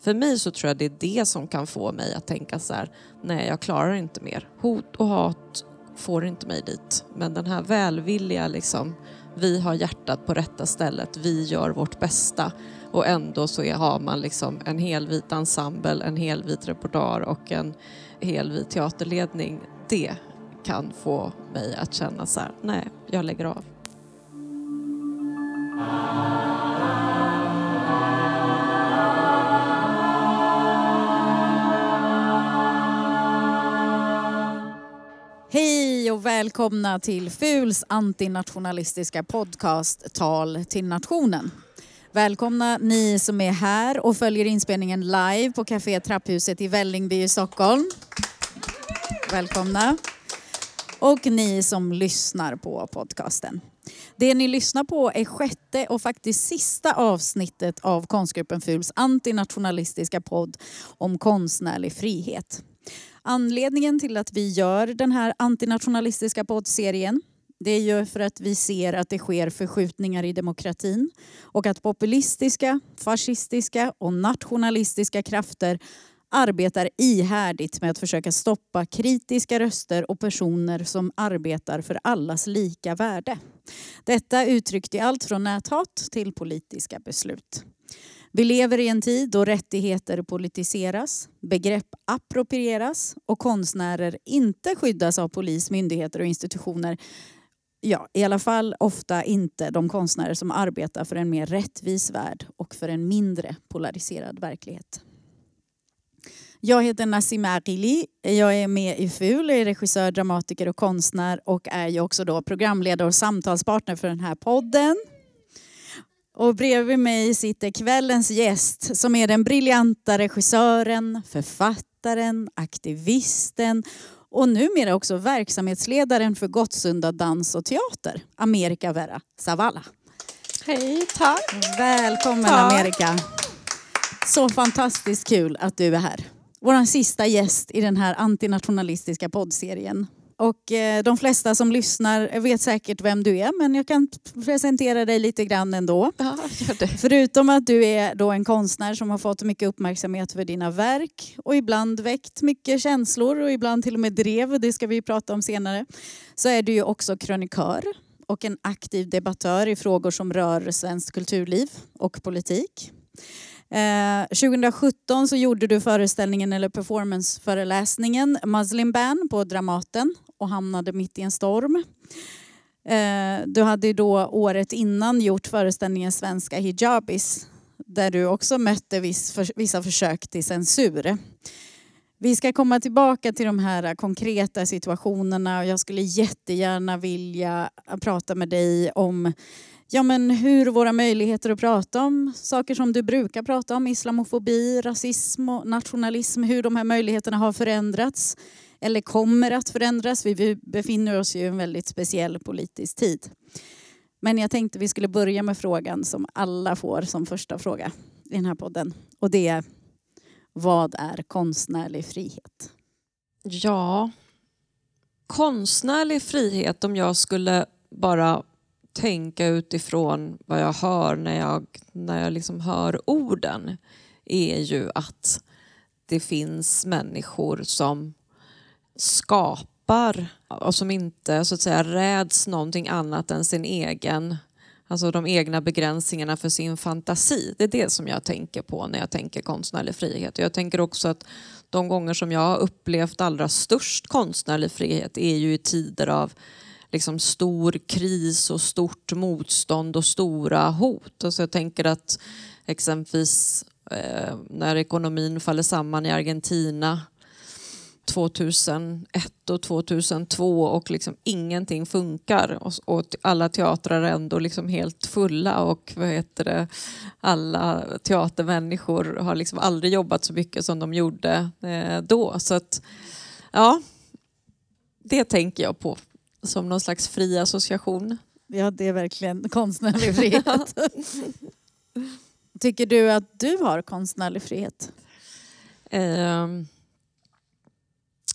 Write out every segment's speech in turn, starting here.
För mig så tror jag det är det som kan få mig att tänka så här, nej jag klarar inte mer. Hot och hat får inte mig dit. Men den här välvilliga liksom, vi har hjärtat på rätta stället, vi gör vårt bästa och ändå så är, har man liksom en helvit ensemble, en helvit repertoar och en helvit teaterledning. Det kan få mig att känna så här, nej, jag lägger av. Hej och välkomna till FULs antinationalistiska podcast Tal till nationen. Välkomna ni som är här och följer inspelningen live på Café Trapphuset i Vällingby i Stockholm. Välkomna. Och ni som lyssnar på podcasten. Det ni lyssnar på är sjätte och faktiskt sista avsnittet av konstgruppen FULs antinationalistiska podd om konstnärlig frihet. Anledningen till att vi gör den här antinationalistiska poddserien det är ju för att vi ser att det sker förskjutningar i demokratin och att populistiska, fascistiska och nationalistiska krafter arbetar ihärdigt med att försöka stoppa kritiska röster och personer som arbetar för allas lika värde. Detta uttryckt i allt från näthat till politiska beslut. Vi lever i en tid då rättigheter politiseras, begrepp approprieras och konstnärer inte skyddas av polis, myndigheter och institutioner. Ja, i alla fall ofta inte de konstnärer som arbetar för en mer rättvis värld och för en mindre polariserad verklighet. Jag heter Nassim Aghili. Jag är med i FUL, är regissör, dramatiker och konstnär och är ju också då programledare och samtalspartner för den här podden. Och bredvid mig sitter kvällens gäst som är den briljanta regissören, författaren, aktivisten och numera också verksamhetsledaren för Gottsunda dans och teater, America Vera Zavala. Hej, tack. Välkommen tack. America. Så fantastiskt kul att du är här. Vår sista gäst i den här antinationalistiska poddserien. Och eh, de flesta som lyssnar vet säkert vem du är men jag kan presentera dig lite grann ändå. Ja, Förutom att du är då en konstnär som har fått mycket uppmärksamhet för dina verk och ibland väckt mycket känslor och ibland till och med drev, det ska vi prata om senare, så är du ju också krönikör och en aktiv debattör i frågor som rör svenskt kulturliv och politik. Eh, 2017 så gjorde du föreställningen eller performanceföreläsningen Muslim Ban på Dramaten och hamnade mitt i en storm. Eh, du hade då året innan gjort föreställningen Svenska hijabis där du också mötte vissa försök till censur. Vi ska komma tillbaka till de här konkreta situationerna och jag skulle jättegärna vilja prata med dig om ja, men hur våra möjligheter att prata om saker som du brukar prata om, islamofobi, rasism och nationalism, hur de här möjligheterna har förändrats eller kommer att förändras. Vi befinner oss ju i en väldigt speciell politisk tid. Men jag tänkte vi skulle börja med frågan som alla får som första fråga i den här podden. Och det är, vad är konstnärlig frihet? Ja, konstnärlig frihet om jag skulle bara tänka utifrån vad jag hör när jag, när jag liksom hör orden är ju att det finns människor som skapar och som inte så att säga räds någonting annat än sin egen Alltså de egna begränsningarna för sin fantasi. Det är det som jag tänker på när jag tänker konstnärlig frihet. Jag tänker också att de gånger som jag har upplevt allra störst konstnärlig frihet är ju i tider av liksom stor kris och stort motstånd och stora hot. Alltså jag tänker att exempelvis eh, när ekonomin faller samman i Argentina 2001 och 2002 och liksom ingenting funkar och, och alla teatrar är ändå liksom helt fulla och vad heter det, alla teatermänniskor har liksom aldrig jobbat så mycket som de gjorde eh, då. Så att, ja, det tänker jag på som någon slags fri association. Ja, det är verkligen konstnärlig frihet. Tycker du att du har konstnärlig frihet? Um,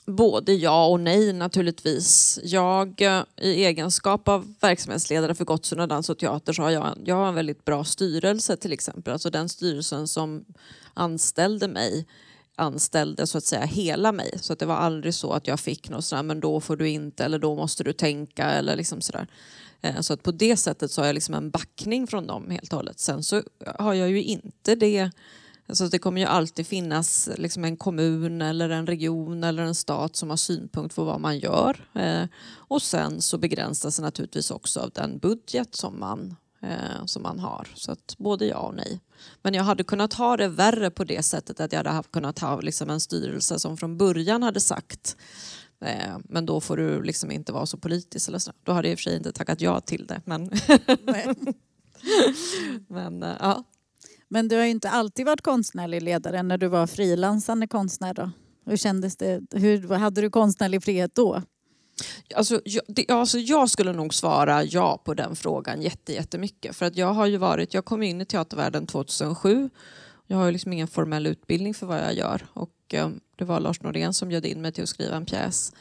Både ja och nej naturligtvis. Jag eh, i egenskap av verksamhetsledare för Gottsunda dans och teater så har jag, jag har en väldigt bra styrelse till exempel. Alltså den styrelsen som anställde mig anställde så att säga hela mig. Så att det var aldrig så att jag fick något sådär, men då får du inte eller då måste du tänka eller liksom sådär. Eh, så att på det sättet så har jag liksom en backning från dem helt och hållet. Sen så har jag ju inte det Alltså det kommer ju alltid finnas liksom en kommun eller en region eller en stat som har synpunkt på vad man gör. Eh, och sen så begränsas det naturligtvis också av den budget som man, eh, som man har. Så att både ja och nej. Men jag hade kunnat ha det värre på det sättet att jag hade kunnat ha liksom en styrelse som från början hade sagt eh, men då får du liksom inte vara så politisk. Eller så. Då hade jag i och för sig inte tackat ja till det. Men, men eh, ja, Men du har ju inte alltid varit konstnärlig ledare när du var frilansande konstnär då. Hur kändes det? Hur, hade du konstnärlig frihet då? Alltså, jag, det, alltså jag skulle nog svara ja på den frågan jätte, jättemycket. För att jag har ju varit, jag kom in i teatervärlden 2007. Jag har ju liksom ingen formell utbildning för vad jag gör. Och eh, det var Lars Norén som bjöd in mig till att skriva en pjäs.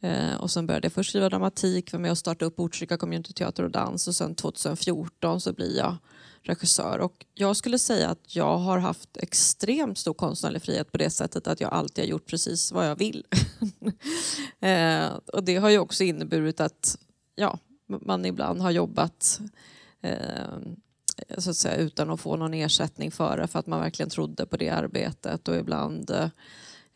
Eh, och sen började jag först skriva dramatik, var med och startade upp Botkyrka Communityteater och dans. Och sen 2014 så blir jag regissör. Och jag skulle säga att jag har haft extremt stor konstnärlig frihet på det sättet att jag alltid har gjort precis vad jag vill. eh, och det har ju också inneburit att ja, man ibland har jobbat eh, så att säga, utan att få någon ersättning för det för att man verkligen trodde på det arbetet och ibland eh,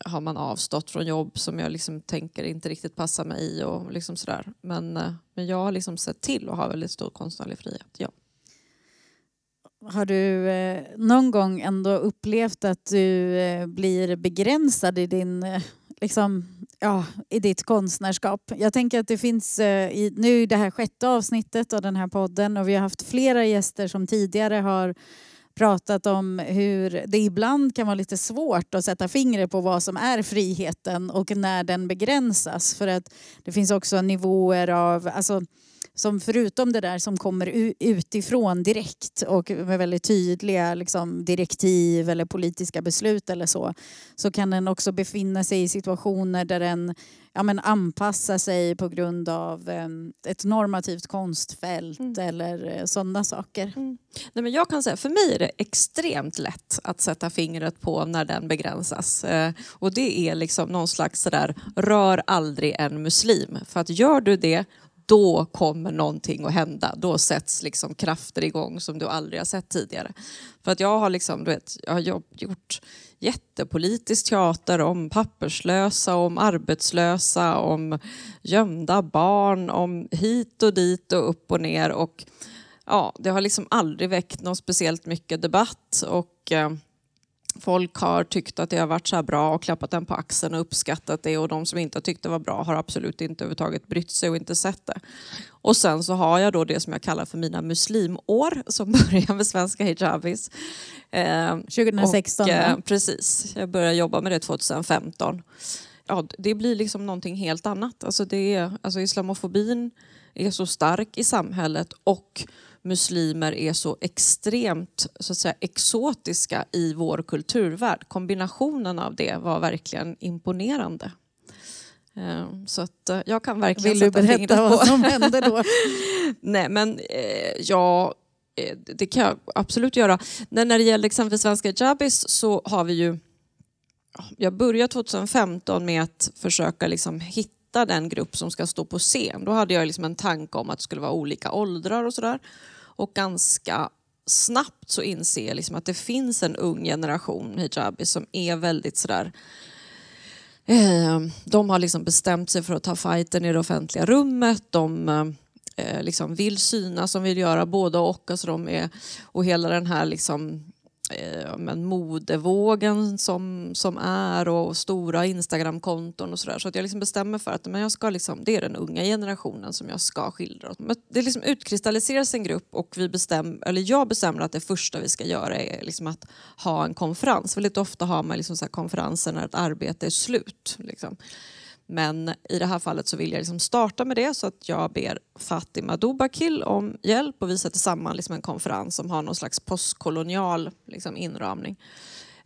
har man avstått från jobb som jag liksom tänker inte riktigt passar mig och liksom sådär. Men, eh, men jag har liksom sett till att ha väldigt stor konstnärlig frihet. Ja. Har du eh, någon gång ändå upplevt att du eh, blir begränsad i, din, eh, liksom, ja, i ditt konstnärskap? Jag tänker att det finns, eh, i, nu är det här sjätte avsnittet av den här podden och vi har haft flera gäster som tidigare har pratat om hur det ibland kan vara lite svårt att sätta fingret på vad som är friheten och när den begränsas. För att det finns också nivåer av... Alltså, som förutom det där som kommer utifrån direkt och med väldigt tydliga liksom, direktiv eller politiska beslut eller så, så kan den också befinna sig i situationer där den ja, men anpassar sig på grund av um, ett normativt konstfält mm. eller uh, sådana saker. Mm. Nej, men jag kan säga, för mig är det extremt lätt att sätta fingret på när den begränsas. Uh, och det är liksom någon slags sådär, rör aldrig en muslim. För att gör du det då kommer någonting att hända. Då sätts liksom krafter igång som du aldrig har sett tidigare. För att jag har, liksom, du vet, jag har gjort jättepolitisk teater om papperslösa, om arbetslösa, om gömda barn, om hit och dit och upp och ner. Och, ja, det har liksom aldrig väckt någon speciellt mycket debatt. Och, eh, folk har tyckt att det har varit så bra och klappat den på axeln och uppskattat det och de som inte har tyckt det var bra har absolut inte överhuvudtaget brytt sig och inte sett det. Och sen så har jag då det som jag kallar för mina muslimår som börjar med Svenska hijabis. Eh, 2016? Och, eh, precis, jag började jobba med det 2015. Ja, det blir liksom någonting helt annat. Alltså det är, alltså islamofobin är så stark i samhället och muslimer är så extremt så att säga, exotiska i vår kulturvärld. Kombinationen av det var verkligen imponerande. Ehm, så att eh, jag kan verkligen Vill du berätta vad som hände då? Nej men eh, ja, eh, det kan jag absolut göra. När, när det gäller exempelvis Svenska Jabis så har vi ju jag började 2015 med att försöka liksom hitta den grupp som ska stå på scen. Då hade jag liksom en tanke om att det skulle vara olika åldrar och sådär. Och ganska snabbt så inser jag liksom att det finns en ung generation hijabi som är väldigt sådär eh, de har liksom bestämt sig för att ta fighten i det offentliga rummet. De eh, liksom vill synas, de vill göra både och. Alltså de är, och hela den här liksom, eh, men modevågen som, som är och stora Instagramkonton och sådär. Så att jag liksom bestämmer för att men jag ska liksom, det är den unga generationen som jag ska skildra. Men det liksom utkristalliseras en grupp och vi bestäm, eller jag bestämmer att det första vi ska göra är liksom att ha en konferens. Väldigt ofta har man liksom så konferenser när ett arbete är slut. Liksom. Men i det här fallet så vill jag liksom starta med det så att jag ber Fatima Dobakil om hjälp och vi sätter samman liksom en konferens som har någon slags postkolonial liksom inramning.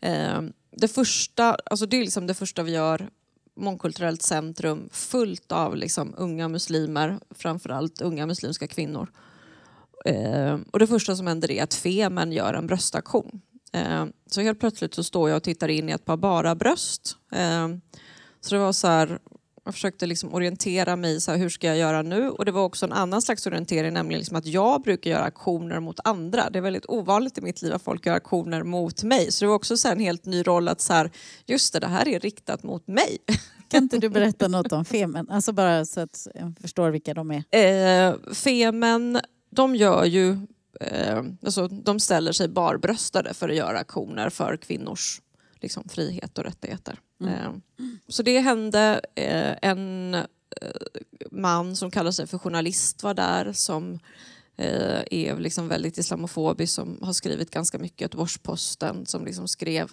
Eh, det, första, alltså det är liksom det första vi gör mångkulturellt centrum fullt av liksom unga muslimer, framförallt unga muslimska kvinnor. Eh, och det första som händer är att Femen gör en bröstaktion. Eh, så helt plötsligt så står jag och tittar in i ett par bara bröst. Ehm, så det var så här, jag försökte liksom orientera mig, så här, hur ska jag göra nu? Och det var också en annan slags orientering, nämligen liksom att jag brukar göra aktioner mot andra. Det är väldigt ovanligt i mitt liv att folk gör aktioner mot mig. Så det var också så en helt ny roll att så här, just det, det här är riktat mot mig. Kan inte du berätta något om Femen? Alltså bara så att jag förstår vilka de är. Eh, Femen, de gör ju, eh, alltså, de ställer sig barbröstade för att göra aktioner för kvinnors liksom, frihet och rättigheter. Mm. Ehm, så det hände. Eh, en eh, man som kallar sig för journalist var där som eh, är liksom väldigt islamofobisk som har skrivit ganska mycket. Göteborgs-Posten som liksom skrev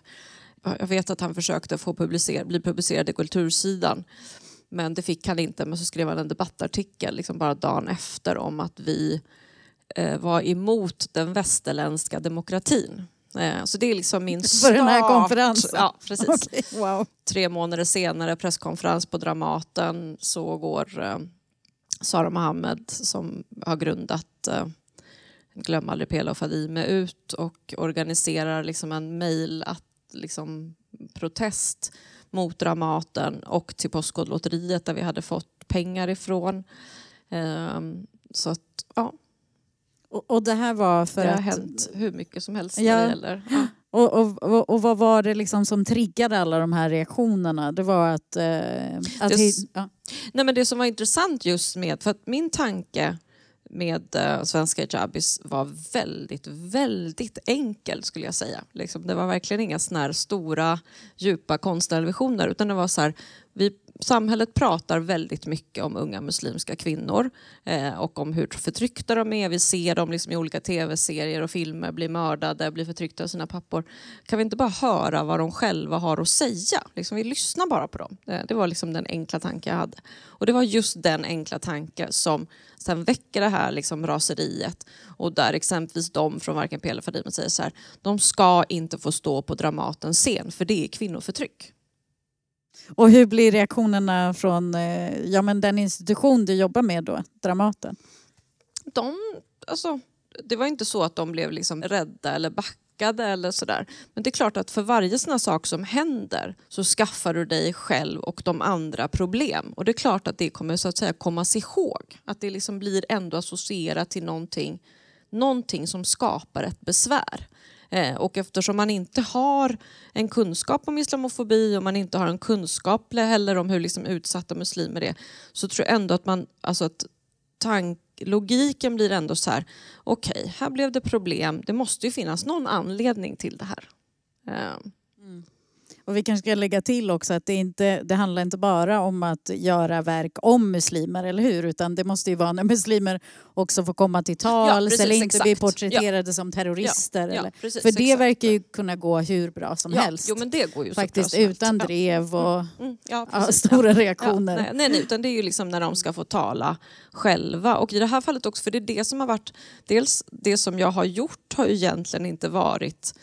jag vet att han försökte få publicer, bli publicerad i Kultursidan men det fick han inte. Men så skrev han en debattartikel liksom bara dagen efter om att vi var emot den västerländska demokratin. Eh, så det är liksom min start. För den här konferensen? Ja, precis. Okej, wow. Tre månader senare, presskonferens på Dramaten, så går eh, Sara Mohammed som har grundat eh, Glöm aldrig Pela och Fadime ut och organiserar liksom en mejl att liksom protest mot Dramaten och till Postkodlotteriet där vi hade fått pengar ifrån. Ehm, så att, ja, Och, och det här var för det har att... hänt hur mycket som helst Ja. när det gäller. Ja. Och, och, och, vad var det liksom som triggade alla de här reaktionerna? Det var att... Eh, att Det ja. Nej, men det som var intressant just med, för att min tanke med uh, svenska hijabis var väldigt, väldigt enkel skulle jag säga. Liksom, det var verkligen inga såna här stora, djupa konstnärliga visioner utan det var så här, vi, samhället pratar väldigt mycket om unga muslimska kvinnor eh, och om hur förtryckta de är. Vi ser dem liksom i olika tv-serier och filmer bli mördade, bli förtryckta av sina pappor. Kan vi inte bara höra vad de själva har att säga? Liksom, vi lyssnar bara på dem. Det, det var liksom den enkla tanke jag hade. Och det var just den enkla tanke som sen väcker det här liksom raseriet och där exempelvis de från Varken Pelle Fadime säger så här, de ska inte få stå på Dramatens scen för det är kvinnoförtryck. Och hur blir reaktionerna från eh, ja, men den institution du jobbar med då, Dramaten? de, alltså, det var inte så att de blev liksom rädda eller backade eller sådär. Men det är klart att för varje sån här sak som händer så skaffar du dig själv och de andra problem. Och det är klart att det kommer så att säga kommas ihåg. Att det liksom blir ändå associerat till någonting, någonting som skapar ett besvär. Eh, och eftersom man inte har en kunskap om islamofobi och man inte har en kunskap heller om hur liksom utsatta muslimer är så tror jag ändå att man, alltså att tank, logiken blir ändå så här, okej, här blev det problem, det måste ju finnas någon anledning till det här. Eh, och vi kanske ska lägga till också att det, inte, det handlar inte bara om att göra verk om muslimer, eller hur? Utan det måste ju vara när muslimer också får komma till tals precis, eller inte exakt. bli porträtterade som terrorister. Ja, eller, precis, för det exakt. verkar ju kunna gå hur bra som ja, helst. Jo, men det går ju Faktiskt utan Ja. drev och Mm, ja, ja, precis. stora Ja. reaktioner. Ja, nej, nej, nej, utan det är ju liksom när de ska få tala själva. Och i det här fallet också, för det är det som har varit... Dels det som jag har gjort har ju egentligen inte varit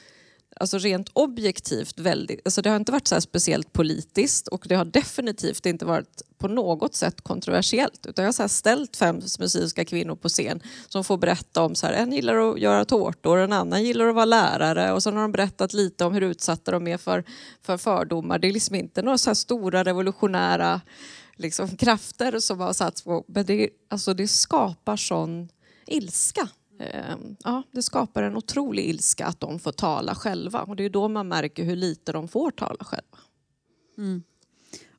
alltså rent objektivt väldigt... Alltså det har inte varit så här speciellt politiskt och det har definitivt inte varit på något sätt kontroversiellt. Utan jag har så här ställt fem muslimska kvinnor på scen som får berätta om så här, en gillar att göra tårtor, en annan gillar att vara lärare och sen har de berättat lite om hur utsatta de är för, för fördomar. Det är liksom inte några så här stora revolutionära liksom, krafter som har satts på. Men det, alltså, det skapar sån ilska. Eh, ja, det skapar en otrolig ilska att de får tala själva. Och det är då man märker hur lite de får tala själva.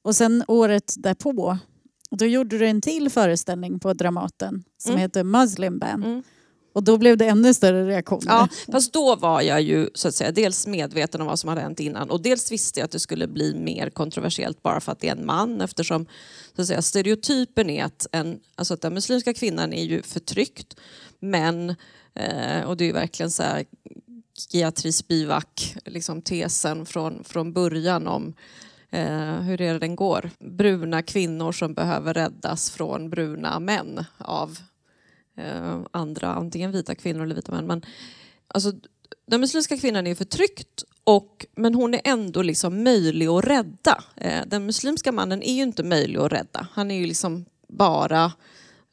Och sen året därpå, då gjorde du en till föreställning på Dramaten som Mm. heter Muslim Band. Mm. Och då blev det ännu större reaktioner. Ja, fast då var jag ju så att säga, dels medveten om vad som hade hänt innan och dels visste jag att det skulle bli mer kontroversiellt bara för att det är en man eftersom så att säga, stereotypen är att, en, alltså att den muslimska kvinnan är ju förtryckt men, eh, och det är ju verkligen så här Beatrice Bivak, liksom tesen från, från början om eh, hur är det den går? Bruna kvinnor som behöver räddas från bruna män av eh, andra, antingen vita kvinnor eller vita män. Men, alltså, den muslimska kvinnan är förtryckt Och, men hon är ändå liksom möjlig att rädda. Eh, den muslimska mannen är ju inte möjlig att rädda. Han är ju liksom bara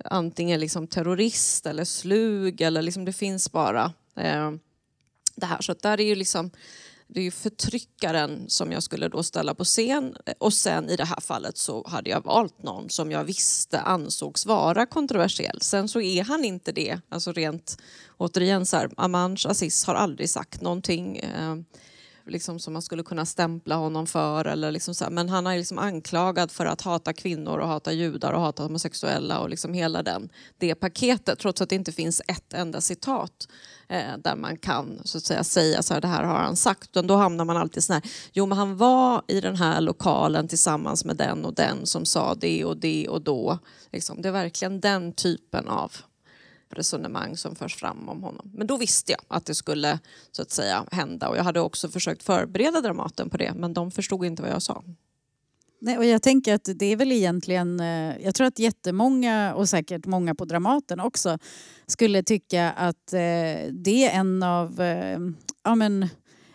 antingen liksom terrorist eller slug eller liksom det finns bara eh, det här. Så där är ju liksom det är ju förtryckaren som jag skulle då ställa på scen och sen i det här fallet så hade jag valt någon som jag visste ansågs vara kontroversiell. Sen så är han inte det. Alltså rent, återigen så här, Amanj Aziz har aldrig sagt någonting eh, liksom som man skulle kunna stämpla honom för. Eller liksom så här. Men han är liksom anklagad för att hata kvinnor och hata judar och hata homosexuella och liksom hela den, det paketet trots att det inte finns ett enda citat eh, där man kan så att säga, säga så här, det här har han sagt. Utan då hamnar man alltid så här, jo men han var i den här lokalen tillsammans med den och den som sa det och det och då. Liksom, det är verkligen den typen av resonemang som förs fram om honom. Men då visste jag att det skulle så att säga hända och jag hade också försökt förbereda Dramaten på det men de förstod inte vad jag sa. Nej, och jag tänker att det är väl egentligen, eh, jag tror att jättemånga och säkert många på Dramaten också skulle tycka att eh, det är en av, eh, ja men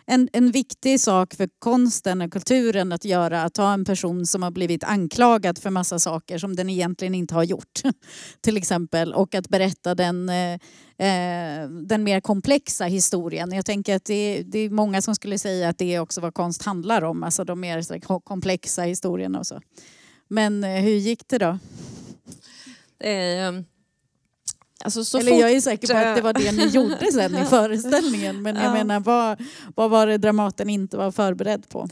en, en viktig sak för konsten och kulturen att göra att ta en person som har blivit anklagad för massa saker som den egentligen inte har gjort. Till exempel och att berätta den, eh, eh, den mer komplexa historien. Jag tänker att det, det, är många som skulle säga att det är också vad konst handlar om, alltså de mer så, komplexa historierna och så. Men eh, hur gick det då? Eh, Alltså Eller fort... jag är säker på att det var det ni gjorde sen i föreställningen. Men jag ja. menar, vad, vad var det Dramaten inte var förberedd på?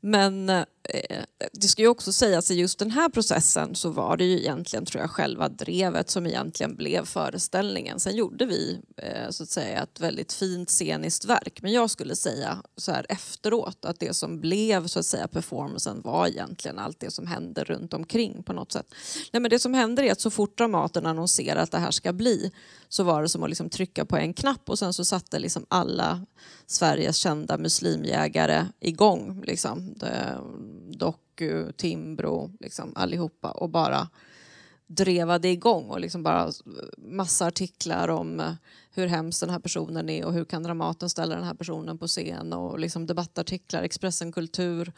Men eh, Eh, det ska ju också sägas i just den här processen så var det ju egentligen tror jag själva drevet som egentligen blev föreställningen. Sen gjorde vi eh, så att säga ett väldigt fint sceniskt verk. Men jag skulle säga så här efteråt att det som blev så att säga performancen var egentligen allt det som hände runt omkring på något sätt. Nej, men det som händer är att så fort Dramaten annonserar att det här ska bli så var det som att liksom trycka på en knapp och sen så satte liksom alla Sveriges kända muslimjägare igång. Liksom. Doku, Timbro, liksom, allihopa och bara drevade igång och liksom bara massa artiklar om eh, hur hemskt den här personen är och hur kan Dramaten ställa den här personen på scen och liksom debattartiklar, Expressen Kultur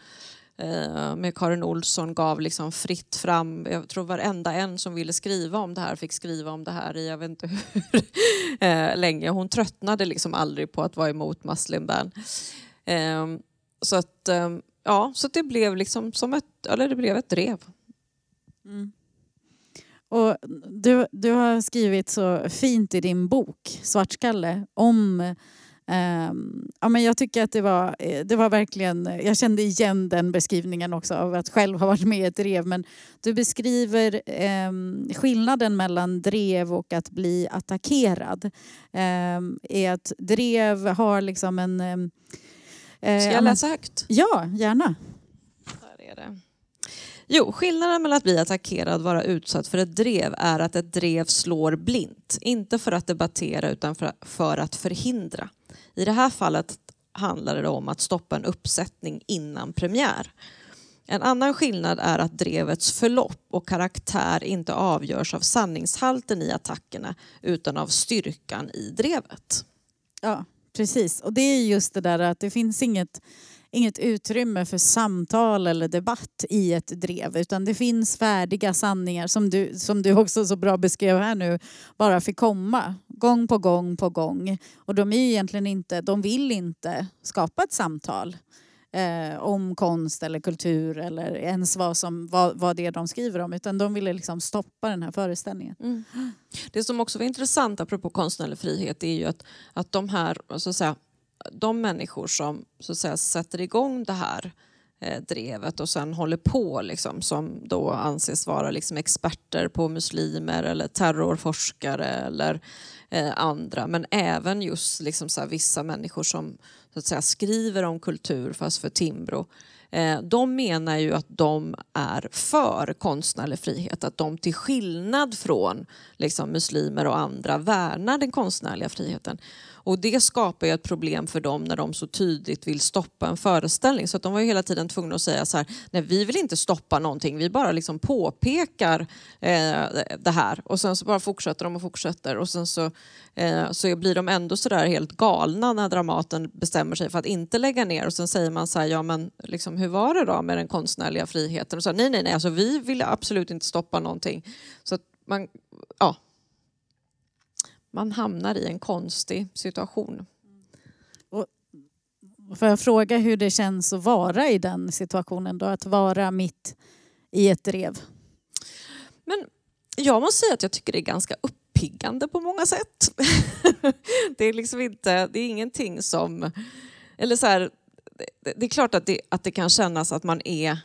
Eh, med Karin Olsson gav liksom fritt fram. Jag tror varenda en som ville skriva om det här fick skriva om det här i jag vet inte hur eh, länge. Hon tröttnade liksom aldrig på att vara emot Muslim ban. Ehm, så att ehm, ja, så det blev liksom som ett, eller det blev ett drev. Mm. Och du, du har skrivit så fint i din bok Svartskalle om ehm, ja, men jag tycker att det var, eh, det var verkligen, jag kände igen den beskrivningen också av att själv ha varit med i ett drev. Men du beskriver eh, skillnaden mellan drev och att bli attackerad. Eh, är att drev har liksom en... Ehm, Um, Ska jag läsa högt? Ja, gärna. Där är det. Jo, skillnaden mellan att bli attackerad och vara utsatt för ett drev är att ett drev slår blint. Inte för att debattera utan för, att förhindra. I det här fallet handlar det om att stoppa en uppsättning innan premiär. En annan skillnad är att drevets förlopp och karaktär inte avgörs av sanningshalten i attackerna utan av styrkan i drevet. Ja, precis. Och det är just det där att det finns inget inget utrymme för samtal eller debatt i ett drev utan det finns färdiga sanningar som du, som du också så bra beskrev här nu bara fick komma gång på gång på gång. Och de är ju egentligen inte, de vill inte skapa ett samtal eh, om konst eller kultur eller ens vad, som, vad, vad det är de skriver om utan de ville liksom stoppa den här föreställningen. Mm. Det som också var intressant apropå konstnärlig frihet är ju att, att de här, så att säga, de människor som så att säga, sätter igång det här eh, drevet och sen håller på liksom, som då anses vara liksom, experter på muslimer eller terrorforskare eller eh, andra men även just liksom, så här, vissa människor som så att säga, skriver om kultur fast för Timbro eh, de menar ju att de är för konstnärlig frihet, att de till skillnad från liksom, muslimer och andra värnar den konstnärliga friheten. Och det skapar ju ett problem för dem när de så tydligt vill stoppa en föreställning. Så att de var ju hela tiden tvungna att säga så här, nej vi vill inte stoppa någonting, vi bara liksom påpekar eh, det här. Och sen så bara fortsätter de och fortsätter och sen så, eh, så blir de ändå sådär helt galna när Dramaten bestämmer sig för att inte lägga ner och sen säger man så här, ja men liksom, hur var det då med den konstnärliga friheten? Och så, nej nej nej, alltså, vi vill absolut inte stoppa någonting. Så att man, ja, man hamnar i en konstig situation. Får jag fråga hur det känns att vara i den situationen då? Att vara mitt i ett drev? Men jag måste säga att jag tycker det är ganska uppiggande på många sätt. det är liksom inte, det är ingenting som... Eller så här, det, det är klart att det, att det kan kännas att man är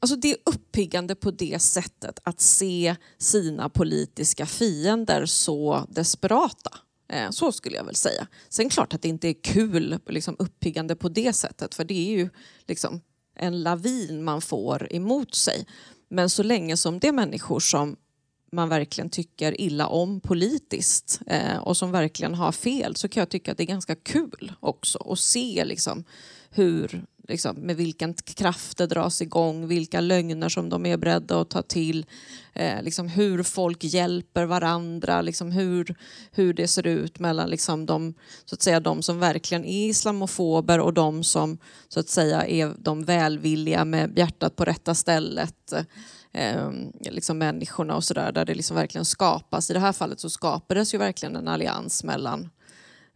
Alltså det är uppiggande på det sättet att se sina politiska fiender så desperata. Eh, så skulle jag väl säga. Sen klart att det inte är kul, liksom uppiggande på det sättet för det är ju liksom en lavin man får emot sig. Men så länge som det är människor som man verkligen tycker illa om politiskt eh, och som verkligen har fel så kan jag tycka att det är ganska kul också att se liksom hur liksom, med vilken kraft det dras igång, vilka lögner som de är beredda att ta till, eh, liksom hur folk hjälper varandra, liksom hur, hur det ser ut mellan liksom de, så att säga, de som verkligen är islamofober och de som så att säga är de välvilliga med hjärtat på rätta stället. Eh, liksom människorna och sådär, där det liksom verkligen skapas. I det här fallet så skapades ju verkligen en allians mellan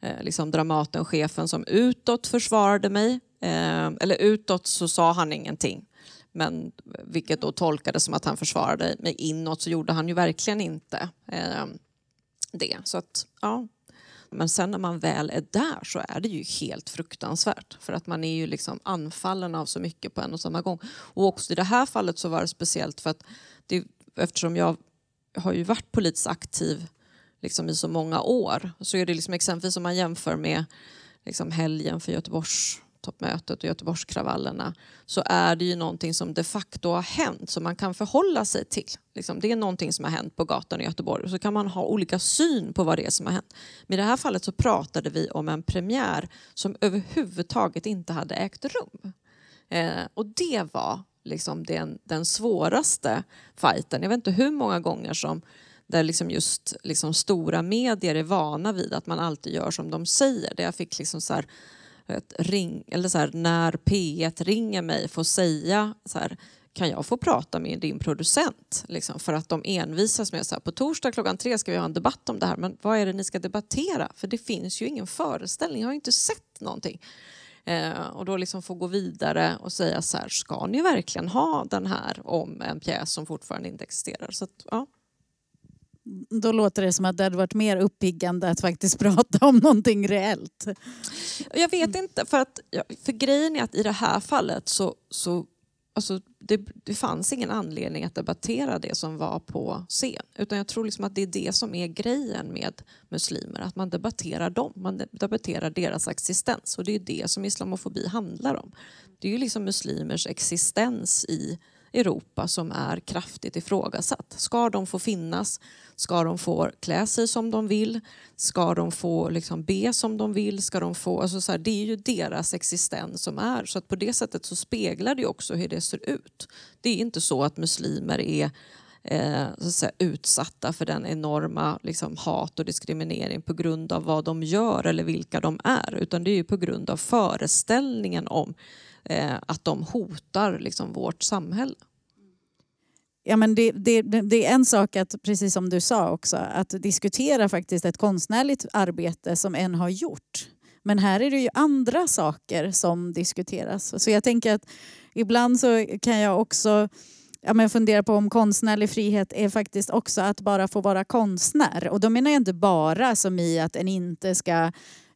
eh, liksom Dramatenchefen som utåt försvarade mig Eh, eller utåt så sa han ingenting. Men vilket då tolkades som att han försvarade mig inåt så gjorde han ju verkligen inte eh, det. Så att, ja. Men sen när man väl är där så är det ju helt fruktansvärt. För att man är ju liksom anfallen av så mycket på en och samma gång. Och också i det här fallet så var det speciellt för att det, eftersom jag har ju varit politiskt aktiv liksom i så många år så är det liksom exempelvis om man jämför med liksom helgen för Göteborgs toppmötet och Göteborgskravallerna så är det ju någonting som de facto har hänt som man kan förhålla sig till. Liksom, det är någonting som har hänt på gatan i Göteborg och så kan man ha olika syn på vad det är som har hänt. Men i det här fallet så pratade vi om en premiär som överhuvudtaget inte hade ägt rum. Eh, och det var liksom den, den svåraste fighten. Jag vet inte hur många gånger som där liksom just liksom stora medier är vana vid att man alltid gör som de säger. Där jag fick liksom så här, vet, ring, eller så här, när P1 ringer mig får säga så här, kan jag få prata med din producent? Liksom, för att de envisas med så här, på torsdag klockan tre ska vi ha en debatt om det här, men vad är det ni ska debattera? För det finns ju ingen föreställning, jag har inte sett någonting. Eh, och då liksom få gå vidare och säga så här, ska ni verkligen ha den här om en pjäs som fortfarande inte existerar? Så att, ja. Då låter det som att det hade varit mer uppiggande att faktiskt prata om någonting reellt. Jag vet inte, för, att, för grejen är att i det här fallet så, så alltså, det, det fanns ingen anledning att debattera det som var på scen. Utan jag tror liksom att det är det som är grejen med muslimer, att man debatterar dem, man debatterar deras existens. Och det är det som islamofobi handlar om. Det är ju liksom muslimers existens i Europa som är kraftigt ifrågasatt. Ska de få finnas? Ska de få klä sig som de vill? Ska de få liksom be som de vill? Ska de få, alltså så här, det är ju deras existens som är. Så att på det sättet så speglar det också hur det ser ut. Det är inte så att muslimer är eh, så att säga, utsatta för den enorma liksom, hat och diskriminering på grund av vad de gör eller vilka de är. Utan det är ju på grund av föreställningen om eh, att de hotar liksom, vårt samhälle. Ja, men det, det, det, är en sak att, precis som du sa också, att diskutera faktiskt ett konstnärligt arbete som en har gjort. Men här är det ju andra saker som diskuteras. Så jag tänker att ibland så kan jag också ja, men fundera på om konstnärlig frihet är faktiskt också att bara få vara konstnär. Och då menar jag inte bara som i att en inte ska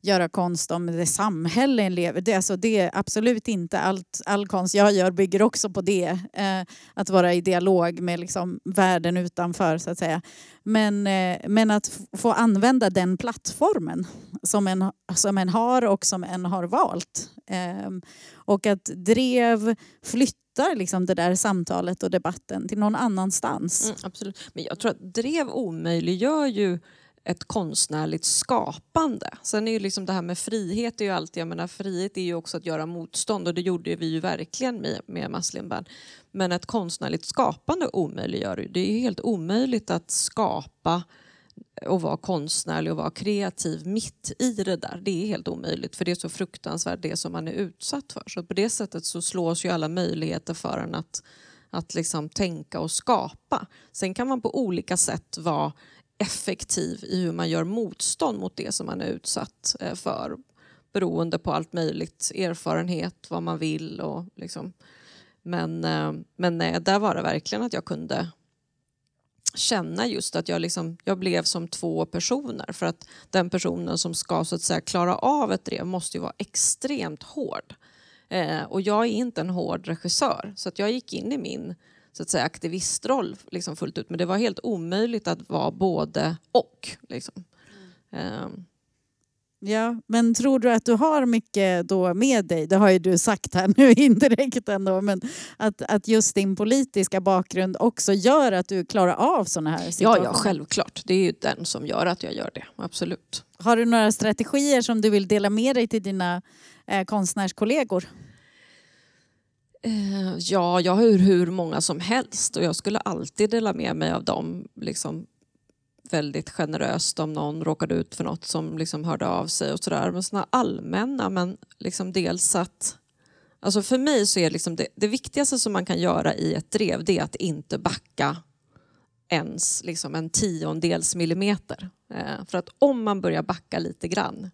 göra konst om det samhälle en lever det, alltså det är absolut inte allt. All konst jag gör bygger också på det. Eh, att vara i dialog med liksom världen utanför så att säga. Men, eh, men att få använda den plattformen som en, som en har och som en har valt. Eh, och att drev flyttar liksom det där samtalet och debatten till någon annanstans. Mm, absolut. Men jag tror att drev omöjliggör ju ett konstnärligt skapande. Sen är ju liksom det här med frihet är ju alltid, jag menar frihet är ju också att göra motstånd och det gjorde vi ju verkligen med, med Maslinband. Men ett konstnärligt skapande omöjliggör ju, det är ju helt omöjligt att skapa och vara konstnärlig och vara kreativ mitt i det där. Det är helt omöjligt för det är så fruktansvärt det som man är utsatt för. Så på det sättet så slås ju alla möjligheter för en att, att liksom tänka och skapa. Sen kan man på olika sätt vara effektiv i hur man gör motstånd mot det som man är utsatt eh, för beroende på allt möjligt, erfarenhet, vad man vill och liksom. Men, eh, men nej, där var det verkligen att jag kunde känna just att jag, liksom, jag blev som två personer för att den personen som ska så att säga klara av ett drev måste ju vara extremt hård. Eh, och jag är inte en hård regissör så att jag gick in i min så att säga, aktivistroll liksom fullt ut men det var helt omöjligt att vara både och. Liksom. Eh, Ja, men tror du att du har mycket då med dig, det har ju du sagt här nu indirekt ändå, men att, att just din politiska bakgrund också gör att du klarar av sådana här situationer? Ja, ja, självklart. Det är ju den som gör att jag gör det, absolut. Har du några strategier som du vill dela med dig till dina eh, konstnärskollegor? Eh, ja, jag har hur många som helst och jag skulle alltid dela med mig av dem liksom, väldigt generöst om någon råkade ut för något som liksom hörde av sig och sådär. Men sådana allmänna, men liksom dels att... Alltså för mig så är liksom det, det viktigaste som man kan göra i ett drev det är att inte backa ens liksom en tiondels millimeter. Eh, för att om man börjar backa lite grann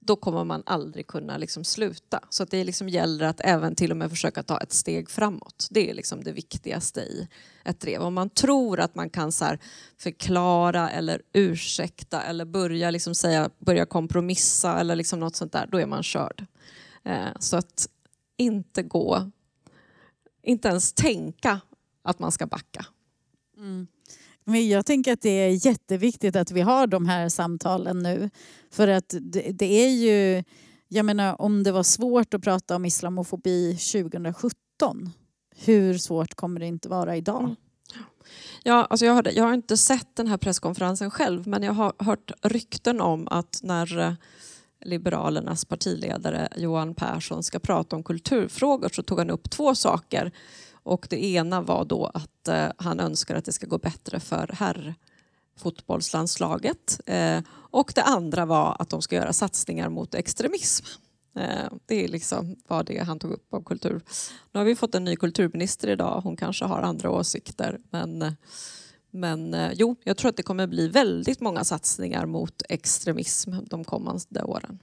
då kommer man aldrig kunna liksom sluta. Så att det liksom gäller att även till och med försöka ta ett steg framåt. Det är liksom det viktigaste i ett drev. Om man tror att man kan så förklara eller ursäkta eller börja, liksom säga, börja kompromissa eller liksom något sånt där, då är man körd. Eh, så att inte gå, inte ens tänka att man ska backa. Mm. Men jag tänker att det är jätteviktigt att vi har de här samtalen nu. För att det, det är ju, jag menar om det var svårt att prata om islamofobi 2017, hur svårt kommer det inte vara idag? Mm. Ja, alltså jag, hörde, jag har inte sett den här presskonferensen själv men jag har hört rykten om att när eh, Liberalernas partiledare Johan Persson ska prata om kulturfrågor så tog han upp två saker och det ena var då att eh, han önskar att det ska gå bättre för herrfotbollslandslaget. Eh, och det andra var att de ska göra satsningar mot extremism. Eh, det är liksom vad det han tog upp om kultur. Nu har vi fått en ny kulturminister idag. Hon kanske har andra åsikter. Men, men eh, jo, jag tror att det kommer bli väldigt många satsningar mot extremism de kommande åren.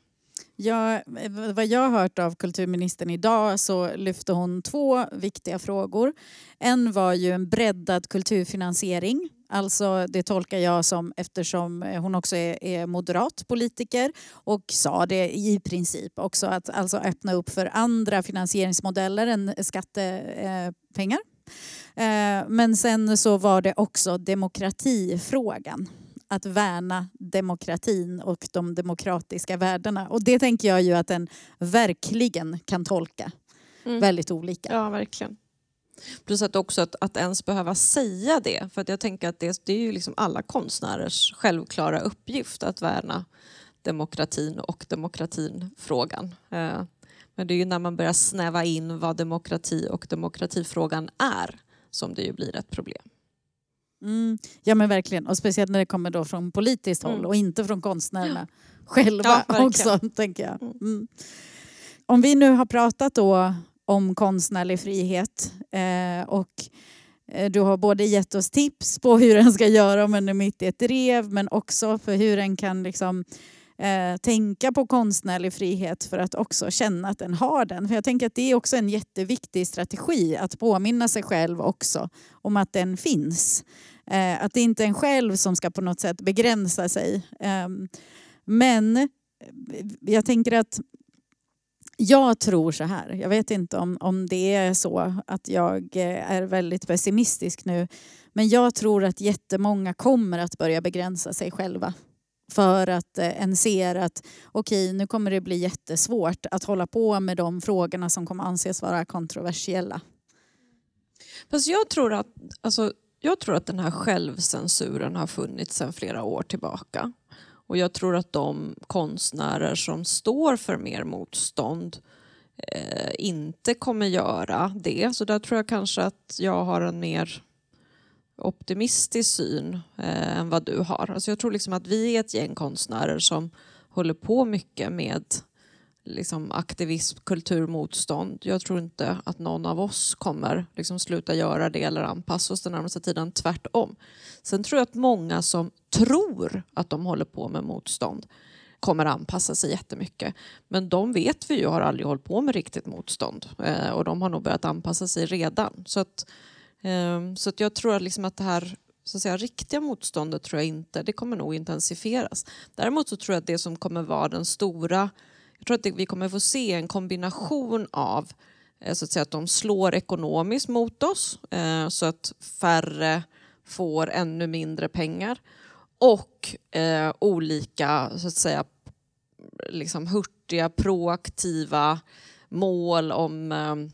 Ja, eh, vad jag har hört av kulturministern idag så lyfte hon två viktiga frågor. En var ju en breddad kulturfinansiering. Alltså det tolkar jag som eftersom hon också är, är moderat politiker och sa det i princip också att alltså öppna upp för andra finansieringsmodeller än skattepengar. Eh, eh, men sen så var det också demokratifrågan att värna demokratin och de demokratiska värdena. Och det tänker jag ju att den verkligen kan tolka mm. väldigt olika. Ja, verkligen. Plus att också att, att ens behöva säga det, för att jag tänker att det, det är ju liksom alla konstnärers självklara uppgift att värna demokratin och demokratinfrågan. Eh, men det är ju när man börjar snäva in vad demokrati och demokratifrågan är som det ju blir ett problem. Mm, ja men verkligen, och speciellt när det kommer då från politiskt håll mm. och inte från konstnärerna själva ja, också. tänker jag. Mm. mm. Om vi nu har pratat då om konstnärlig frihet eh, och eh, du har både gett oss tips på hur den ska göra om den är mitt i ett rev men också för hur den kan liksom, eh, tänka på konstnärlig frihet för att också känna att den har den. För jag tänker att det är också en jätteviktig strategi att påminna sig själv också om att den finns. Eh, att det inte är en själv som ska på något sätt begränsa sig. Ehm, eh, men jag tänker att jag tror så här, jag vet inte om, om det är så att jag eh, är väldigt pessimistisk nu, men jag tror att jättemånga kommer att börja begränsa sig själva för att eh, en ser att okej, okay, nu kommer det bli jättesvårt att hålla på med de frågorna som kommer anses vara kontroversiella. Fast jag tror att alltså, jag tror att den här självcensuren har funnits sedan flera år tillbaka. Och jag tror att de konstnärer som står för mer motstånd eh, inte kommer göra det. Så där tror jag kanske att jag har en mer optimistisk syn eh, än vad du har. Alltså jag tror liksom att vi är ett gäng konstnärer som håller på mycket med liksom aktivism, kulturmotstånd. Jag tror inte att någon av oss kommer liksom sluta göra det eller anpassa oss den närmaste tiden, tvärtom. Sen tror jag att många som tror att de håller på med motstånd kommer anpassa sig jättemycket. Men de vet vi ju har aldrig hållit på med riktigt motstånd eh, och de har nog börjat anpassa sig redan. Så att, Ehm, så att jag tror att, liksom att det här så att säga, riktiga motståndet tror jag inte, det kommer nog intensifieras. Däremot så tror jag att det som kommer vara den stora jag tror att vi kommer få se en kombination av eh, så att, säga, att de slår ekonomiskt mot oss eh, så att färre får ännu mindre pengar och eh, olika så att säga liksom hurtiga, proaktiva mål om ehm,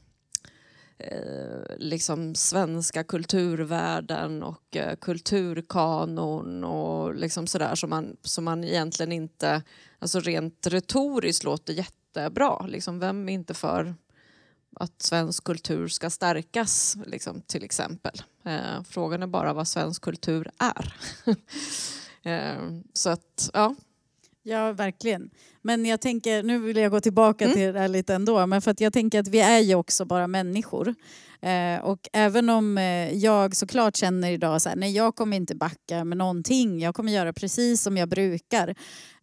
Eh, liksom svenska kulturvärden och eh, kulturkanon och liksom sådär som man, som man egentligen inte, alltså rent retoriskt låter jättebra. Liksom, vem är inte för att svensk kultur ska stärkas liksom, till exempel? Eh, frågan är bara vad svensk kultur är. eh, så att, ja. Ja, verkligen. Men jag tänker, nu vill jag gå tillbaka mm. till det här lite ändå, men för att jag tänker att vi är ju också bara människor. Eh, och även om eh, jag såklart känner idag så här, nej jag kommer inte backa med någonting, jag kommer göra precis som jag brukar.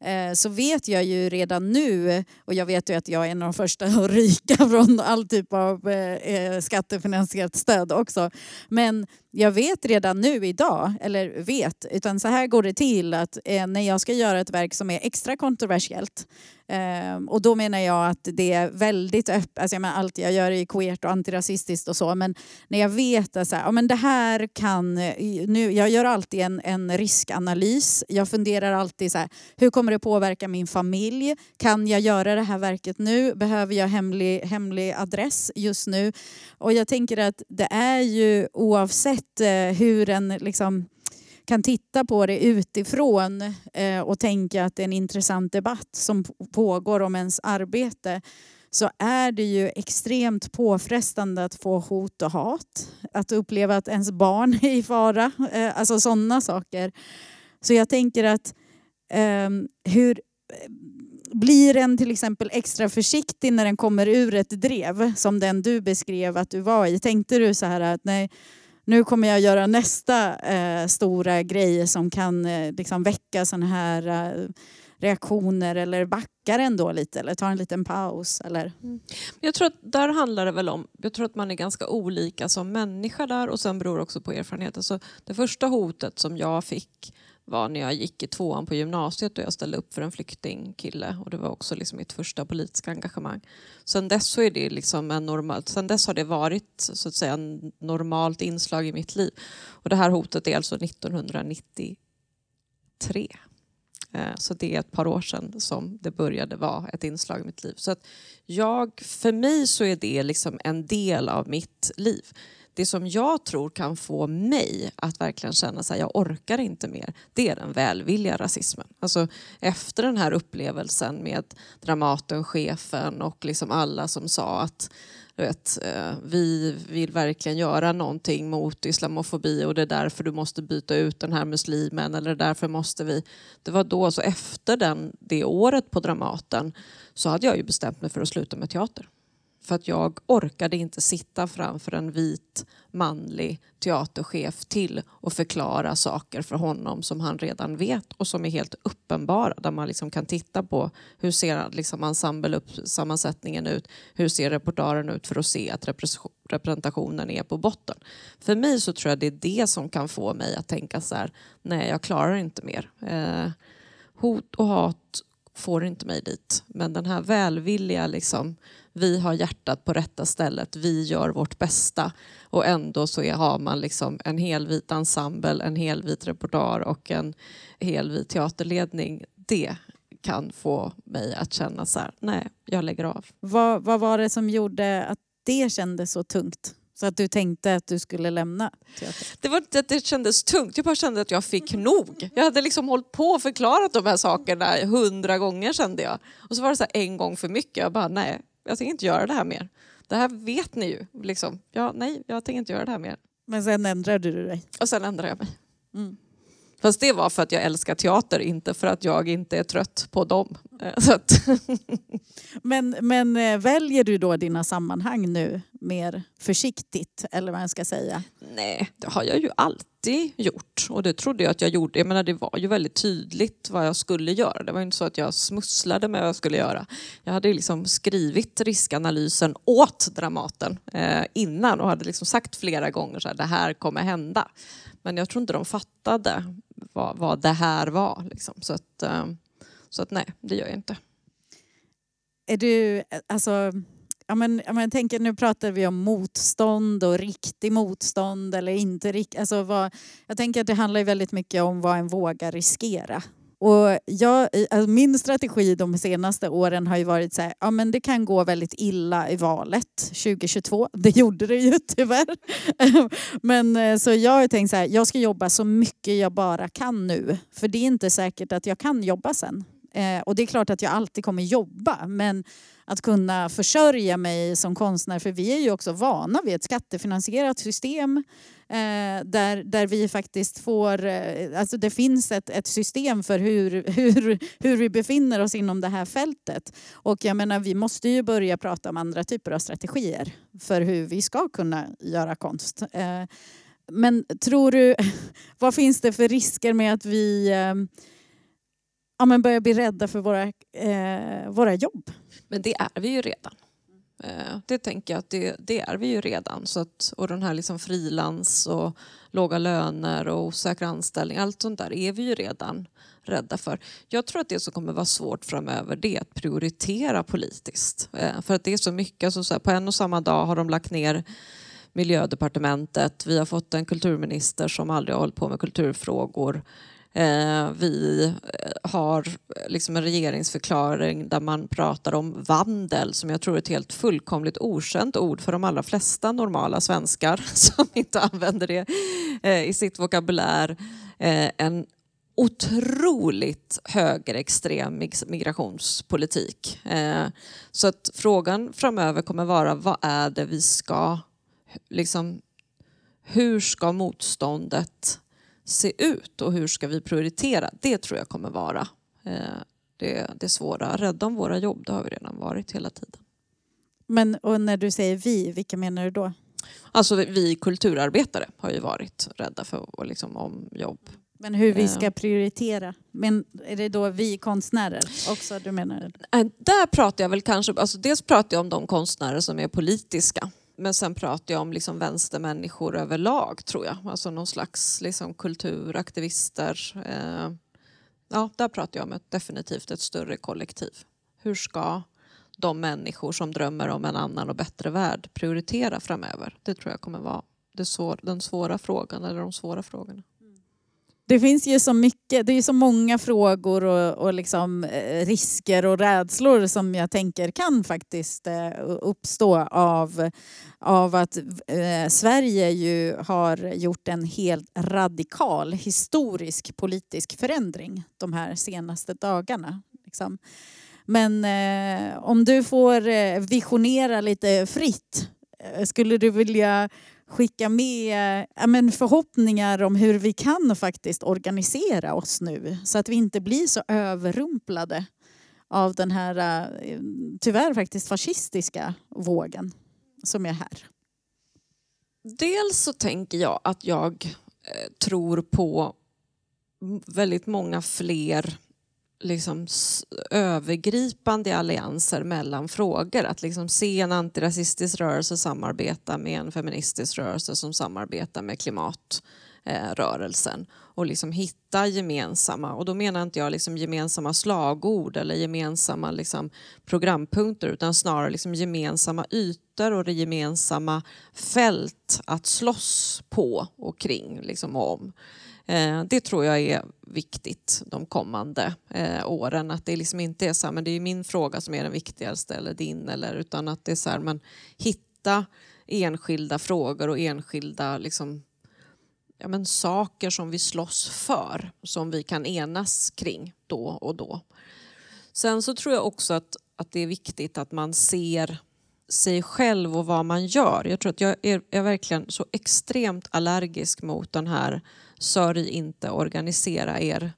Eh, så vet jag ju redan nu, och jag vet ju att jag är en av de första att ryka från all typ av eh, eh, skattefinansierat stöd också. Men jag vet redan nu idag, eller vet, utan så här går det till att eh, när jag ska göra ett verk som är extra kontroversiellt Um, och då menar jag att det är väldigt öppet, alltså jag menar, allt jag gör är queert och antirasistiskt och så, men när jag vet att så här, ja, men det här kan, eh, nu, jag gör alltid en, en riskanalys, jag funderar alltid så här, hur kommer det påverka min familj? Kan jag göra det här verket nu? Behöver jag hemlig, hemlig adress just nu? Och jag tänker att det är ju oavsett eh, hur en liksom, kan titta på det utifrån eh, och tänka att det är en intressant debatt som pågår om ens arbete så är det ju extremt påfrestande att få hot och hat. Att uppleva att ens barn är i fara. Eh, alltså sådana saker. Så jag tänker att ehm, hur blir en till exempel extra försiktig när den kommer ur ett drev som den du beskrev att du var i? Tänkte du så här att nej, nu kommer jag göra nästa eh, stora grej som kan eh, liksom väcka sådana här eh, reaktioner eller backar ändå lite eller tar en liten paus? Eller? Mm. Jag tror att där handlar det väl om, jag tror att man är ganska olika som människa där och sen beror också på erfarenhet. Alltså, det första hotet som jag fick var när jag gick i tvåan på gymnasiet och jag ställde upp för en flyktingkille och det var också liksom mitt första politiska engagemang. Sen dess så är det liksom en normal, sen dess har det varit så att säga en normalt inslag i mitt liv. Och det här hotet är alltså 1993. Eh, så det är ett par år sedan som det började vara ett inslag i mitt liv. Så att jag, för mig så är det liksom en del av mitt liv det som jag tror kan få mig att verkligen känna att jag orkar inte mer, det är den välvilliga rasismen. Alltså, efter den här upplevelsen med Dramaten, chefen och liksom alla som sa att vet, eh, vi vill verkligen göra någonting mot islamofobi och det är därför du måste byta ut den här muslimen eller därför måste vi... Det var då, så efter den, det året på Dramaten så hade jag ju bestämt mig för att sluta med teater. För att jag orkade inte sitta framför en vit manlig teaterchef till och förklara saker för honom som han redan vet och som är helt uppenbara. Där man liksom kan titta på hur ser liksom ensemblesammansättningen ut, hur ser repertoaren ut för att se att representationen är på botten. För mig så tror jag det är det som kan få mig att tänka så här, nej jag klarar inte mer. Eh, hot och hat får inte mig dit. Men den här välvilliga, liksom, vi har hjärtat på rätta stället, vi gör vårt bästa. Och ändå så är, har man liksom en helvit ensemble, en helvit repertoar och en helvit teaterledning. Det kan få mig att känna så här, nej, jag lägger av. Vad, vad var det som gjorde att det kändes så tungt? Så att du tänkte att du skulle lämna teatern? Det var inte att det kändes tungt, jag bara kände att jag fick nog. Jag hade liksom hållit på och förklarat de här sakerna hundra gånger kände jag. Och så var det så en gång för mycket. Jag bara, nej, jag tänker inte göra det här mer. Det här vet ni ju. Liksom. Ja, nej, jag tänker inte göra det här mer. Men sen ändrade du dig? Och sen ändrade jag mig. Mm. Fast det var för att jag älskar teater, inte för att jag inte är trött på dem. Eh, men, men eh, väljer du då dina sammanhang nu mer försiktigt, eller vad jag ska säga? Nej, det har jag ju alltid gjort. Och det trodde jag att jag gjorde. Jag menar, det var ju väldigt tydligt vad jag skulle göra. Det var inte så att jag smusslade med vad jag skulle göra. Jag hade liksom skrivit riskanalysen åt Dramaten eh, innan och hade liksom sagt flera gånger att det här kommer hända. Men jag tror inte de fattade vad, vad det här var. Liksom. Så, att, eh, så att nej, det gör jag inte. Är du, alltså, ja, men, ja, men, tänker, nu pratar vi om motstånd och riktig motstånd eller inte riktigt. Alltså, jag tänker att det handlar väldigt mycket om vad en vågar riskera. Och jag, alltså min strategi de senaste åren har ju varit så här, ja men det kan gå väldigt illa i valet 2022. Det gjorde det ju tyvärr. men eh, så jag har tänkt så här, jag ska jobba så mycket jag bara kan nu. För det är inte säkert att jag kan jobba sen. Eh, och det är klart att jag alltid kommer jobba men att kunna försörja mig som konstnär för vi är ju också vana vid ett skattefinansierat system Eh, där, där vi faktiskt får, eh, alltså det finns ett, ett system för hur, hur, hur vi befinner oss inom det här fältet. Och jag menar vi måste ju börja prata om andra typer av strategier för hur vi ska kunna göra konst. Eh, men tror du, vad finns det för risker med att vi eh, ja, men börjar bli rädda för våra, eh, våra jobb? Men det är vi ju redan. Eh, det tänker jag att det, det, är vi ju redan. Så att, och den här liksom frilans och låga löner och osäkra anställningar, allt sånt där är vi ju redan rädda för. Jag tror att det som kommer vara svårt framöver det är att prioritera politiskt. Eh, för att det är så mycket, alltså så här, på en och samma dag har de lagt ner miljödepartementet, vi har fått en kulturminister som aldrig har hållit på med kulturfrågor. Eh, vi eh, har eh, liksom en regeringsförklaring där man pratar om vandel som jag tror är ett helt fullkomligt okänt ord för de allra flesta normala svenskar som inte använder det eh, i sitt vokabulär. Eh, en otroligt högerextrem migrationspolitik. Så att frågan framöver kommer vara vad är det vi ska, liksom, hur ska motståndet se ut och hur ska vi prioritera? Det tror jag kommer vara eh, det, det svåra. Rädda om våra jobb, det har vi redan varit hela tiden. Men och när du säger vi, vilka menar du då? Alltså vi kulturarbetare har ju varit rädda för liksom, om jobb. Men hur vi ska eh. prioritera? Men är det då vi konstnärer också du menar? Där pratar jag väl kanske, alltså dels pratar jag om de konstnärer som är politiska. Men sen pratar jag om liksom vänstermänniskor överlag tror jag. Alltså någon slags liksom kulturaktivister. Eh, ja, där pratar jag om ett, definitivt ett större kollektiv. Hur ska de människor som drömmer om en annan och bättre värld prioritera framöver? Det tror jag kommer vara det svår, den svåra frågan eller de svåra frågorna. Det finns ju så mycket, det är så många frågor och, och liksom, eh, risker och rädslor som jag tänker kan faktiskt eh, uppstå av, av att eh, Sverige ju har gjort en helt radikal historisk politisk förändring de här senaste dagarna. Liksom. Men eh, om du får eh, visionera lite fritt, eh, skulle du vilja skicka med ja, men förhoppningar om hur vi kan faktiskt organisera oss nu så att vi inte blir så överrumplade av den här eh, tyvärr faktiskt fascistiska vågen som är här. Dels så tänker jag att jag eh, tror på väldigt många fler liksom övergripande allianser mellan frågor. Att liksom se en antirasistisk rörelse samarbeta med en feministisk rörelse som samarbetar med klimatrörelsen eh, och liksom hitta gemensamma, och då menar inte jag liksom gemensamma slagord eller gemensamma liksom programpunkter utan snarare liksom gemensamma ytor och det gemensamma fält att slåss på och kring liksom om. Eh, det tror jag är viktigt de kommande eh, åren. Att det liksom inte är så här, men det är min fråga som är den viktigaste eller din. Eller, utan att det är så här, men hitta enskilda frågor och enskilda liksom, ja, men saker som vi slåss för, som vi kan enas kring då och då. Sen så tror jag också att, att det är viktigt att man ser sig själv och vad man gör. Jag tror att jag är, är verkligen så extremt allergisk mot den här sörj inte, organisera er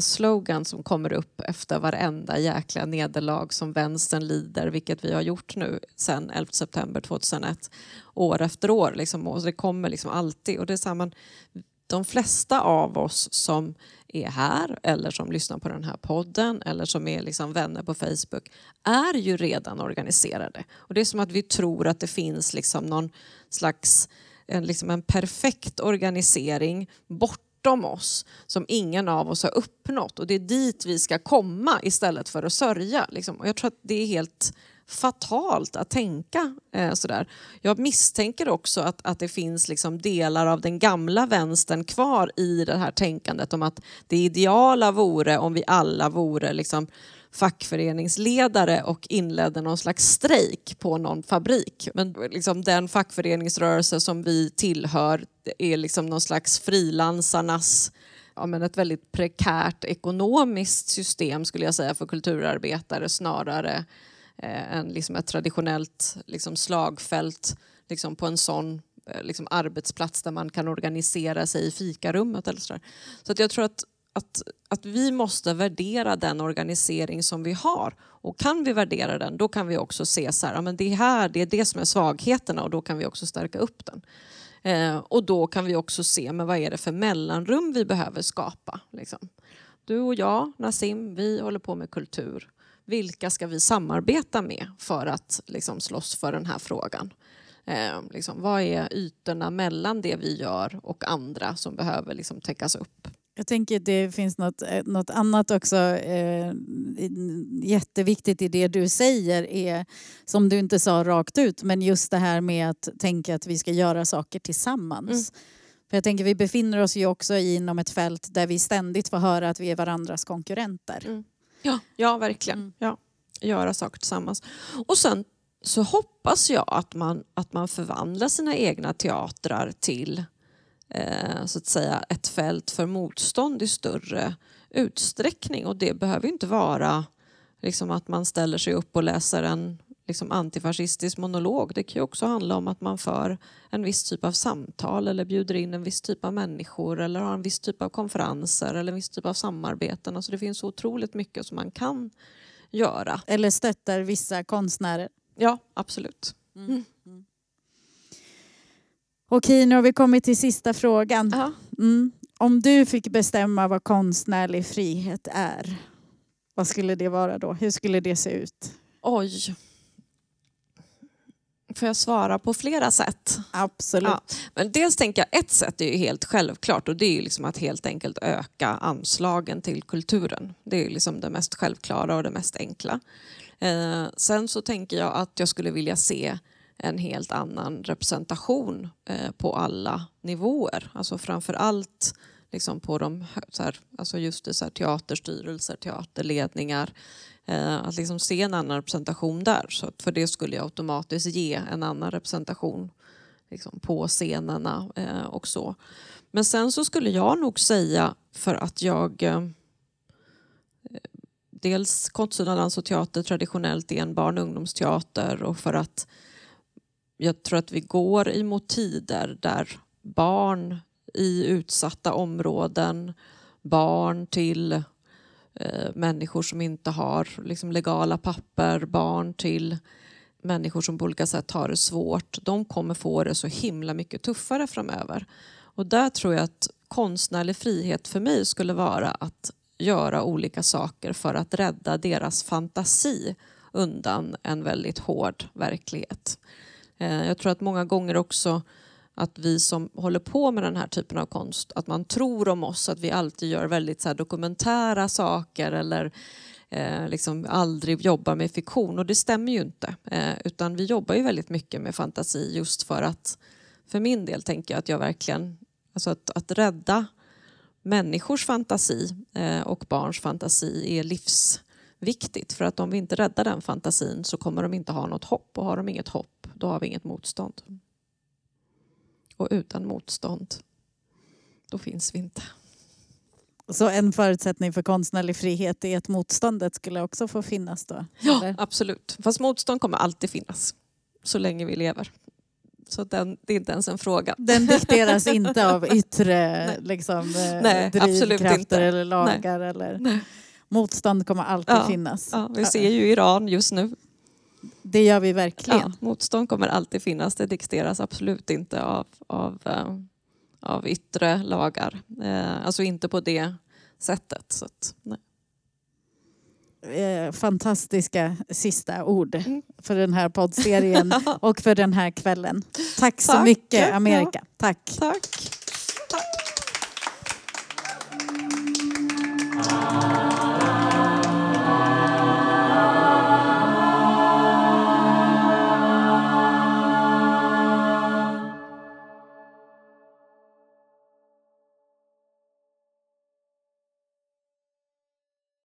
slogan som kommer upp efter varenda jäkla nederlag som vänstern lider, vilket vi har gjort nu sedan 11 september 2001, år efter år. Liksom, och det kommer liksom alltid. Och det är samma, de flesta av oss som är här eller som lyssnar på den här podden eller som är liksom vänner på Facebook är ju redan organiserade. Och Det är som att vi tror att det finns liksom någon slags en, liksom en perfekt organisering bortom oss som ingen av oss har uppnått. Och Det är dit vi ska komma istället för att sörja. Liksom. Och jag tror att det är helt fatalt att tänka eh, sådär. Jag misstänker också att, att det finns liksom delar av den gamla vänstern kvar i det här tänkandet om att det ideala vore om vi alla vore liksom fackföreningsledare och inledde någon slags strejk på någon fabrik. Men liksom den fackföreningsrörelse som vi tillhör är liksom någon slags frilansarnas ja, men ett väldigt prekärt ekonomiskt system skulle jag säga för kulturarbetare snarare eh, än liksom ett traditionellt liksom slagfält liksom på en sån eh, liksom arbetsplats där man kan organisera sig i fikarummet. Eller så så att jag tror att, att, att vi måste värdera den organisering som vi har. Och kan vi värdera den, då kan vi också se så här, ja, men det, här, det är det som är svagheterna och då kan vi också stärka upp den. Eh, och då kan vi också se men vad är det för mellanrum vi behöver skapa. Liksom. Du och jag, Nassim, vi håller på med kultur vilka ska vi samarbeta med för att liksom, slåss för den här frågan? Eh, liksom, vad är ytorna mellan det vi gör och andra som behöver liksom, täckas upp? Jag tänker att det finns något, eh, något annat också eh, jätteviktigt i det du säger är, som du inte sa rakt ut, men just det här med att tänka att vi ska göra saker tillsammans. Mm. För jag tänker vi befinner oss ju också inom ett fält där vi ständigt får höra att vi är varandras konkurrenter. Mm. Ja, ja verkligen. Mm. Ja. Göra saker tillsammans. Och sen så hoppas jag att man, att man förvandlar sina egna teatrar till eh, så att säga ett fält för motstånd i större utsträckning. Och det behöver inte vara liksom att man ställer sig upp och läser en liksom antifascistisk monolog. Det kan ju också handla om att man för en viss typ av samtal eller bjuder in en viss typ av människor eller har en viss typ av konferenser eller en viss typ av samarbeten. Alltså det finns otroligt mycket som man kan göra. Eller stöttar vissa konstnärer. Ja, absolut. Mm. Okej, nu har vi kommit till sista frågan. Mm. Om du fick bestämma vad konstnärlig frihet är, vad skulle det vara då? Hur skulle det se ut? Oj får jag svara på flera sätt? Absolut. Ja. Men dels tänker jag ett sätt är ju helt självklart och det är liksom att helt enkelt öka anslagen till kulturen. Det är liksom det mest självklara och det mest enkla. Eh, sen så tänker jag att jag skulle vilja se en helt annan representation eh, på alla nivåer. Alltså framför allt liksom på de, så här, alltså just det, så här, teaterstyrelser, teaterledningar, Eh, att liksom se en annan representation där. Så för det skulle jag automatiskt ge en annan representation liksom, på scenerna eh, och så. Men sen så skulle jag nog säga för att jag eh, dels Konstsilda dans och teater traditionellt är en barn och ungdomsteater och för att jag tror att vi går emot tider där barn i utsatta områden, barn till eh, människor som inte har liksom, legala papper, barn till människor som på olika sätt har det svårt. De kommer få det så himla mycket tuffare framöver. Och där tror jag att konstnärlig frihet för mig skulle vara att göra olika saker för att rädda deras fantasi undan en väldigt hård verklighet. Eh, jag tror att många gånger också att vi som håller på med den här typen av konst, att man tror om oss att vi alltid gör väldigt så dokumentära saker eller eh, liksom aldrig jobbar med fiktion och det stämmer ju inte. Eh, utan vi jobbar ju väldigt mycket med fantasi just för att, för min del tänker jag att jag verkligen, alltså att, att rädda människors fantasi eh, och barns fantasi är livs livsviktigt. För att om vi inte räddar den fantasin så kommer de inte ha något hopp och har de inget hopp då har vi inget motstånd. Och utan motstånd, då finns vi inte. Så en förutsättning för konstnärlig frihet är att motståndet skulle också få finnas då? Ja, eller? absolut. Fast motstånd kommer alltid finnas. Så länge vi lever. Så den, det är inte ens en fråga. Den dikteras inte av yttre liksom, eh, Nej, drivkrafter eller lagar. Eller... Nej. Motstånd kommer alltid ja, finnas. Ja, vi ser ju Iran just nu. Det gör vi verkligen. Ja, motstånd kommer alltid finnas. Det dikteras absolut inte av, av, eh, av yttre lagar. Eh, alltså inte på det sättet. Så att, eh, fantastiska sista ord mm. för den här poddserien och för den här kvällen. Tack så Tack. mycket Amerika. Ja. Tack. Tack. Tack.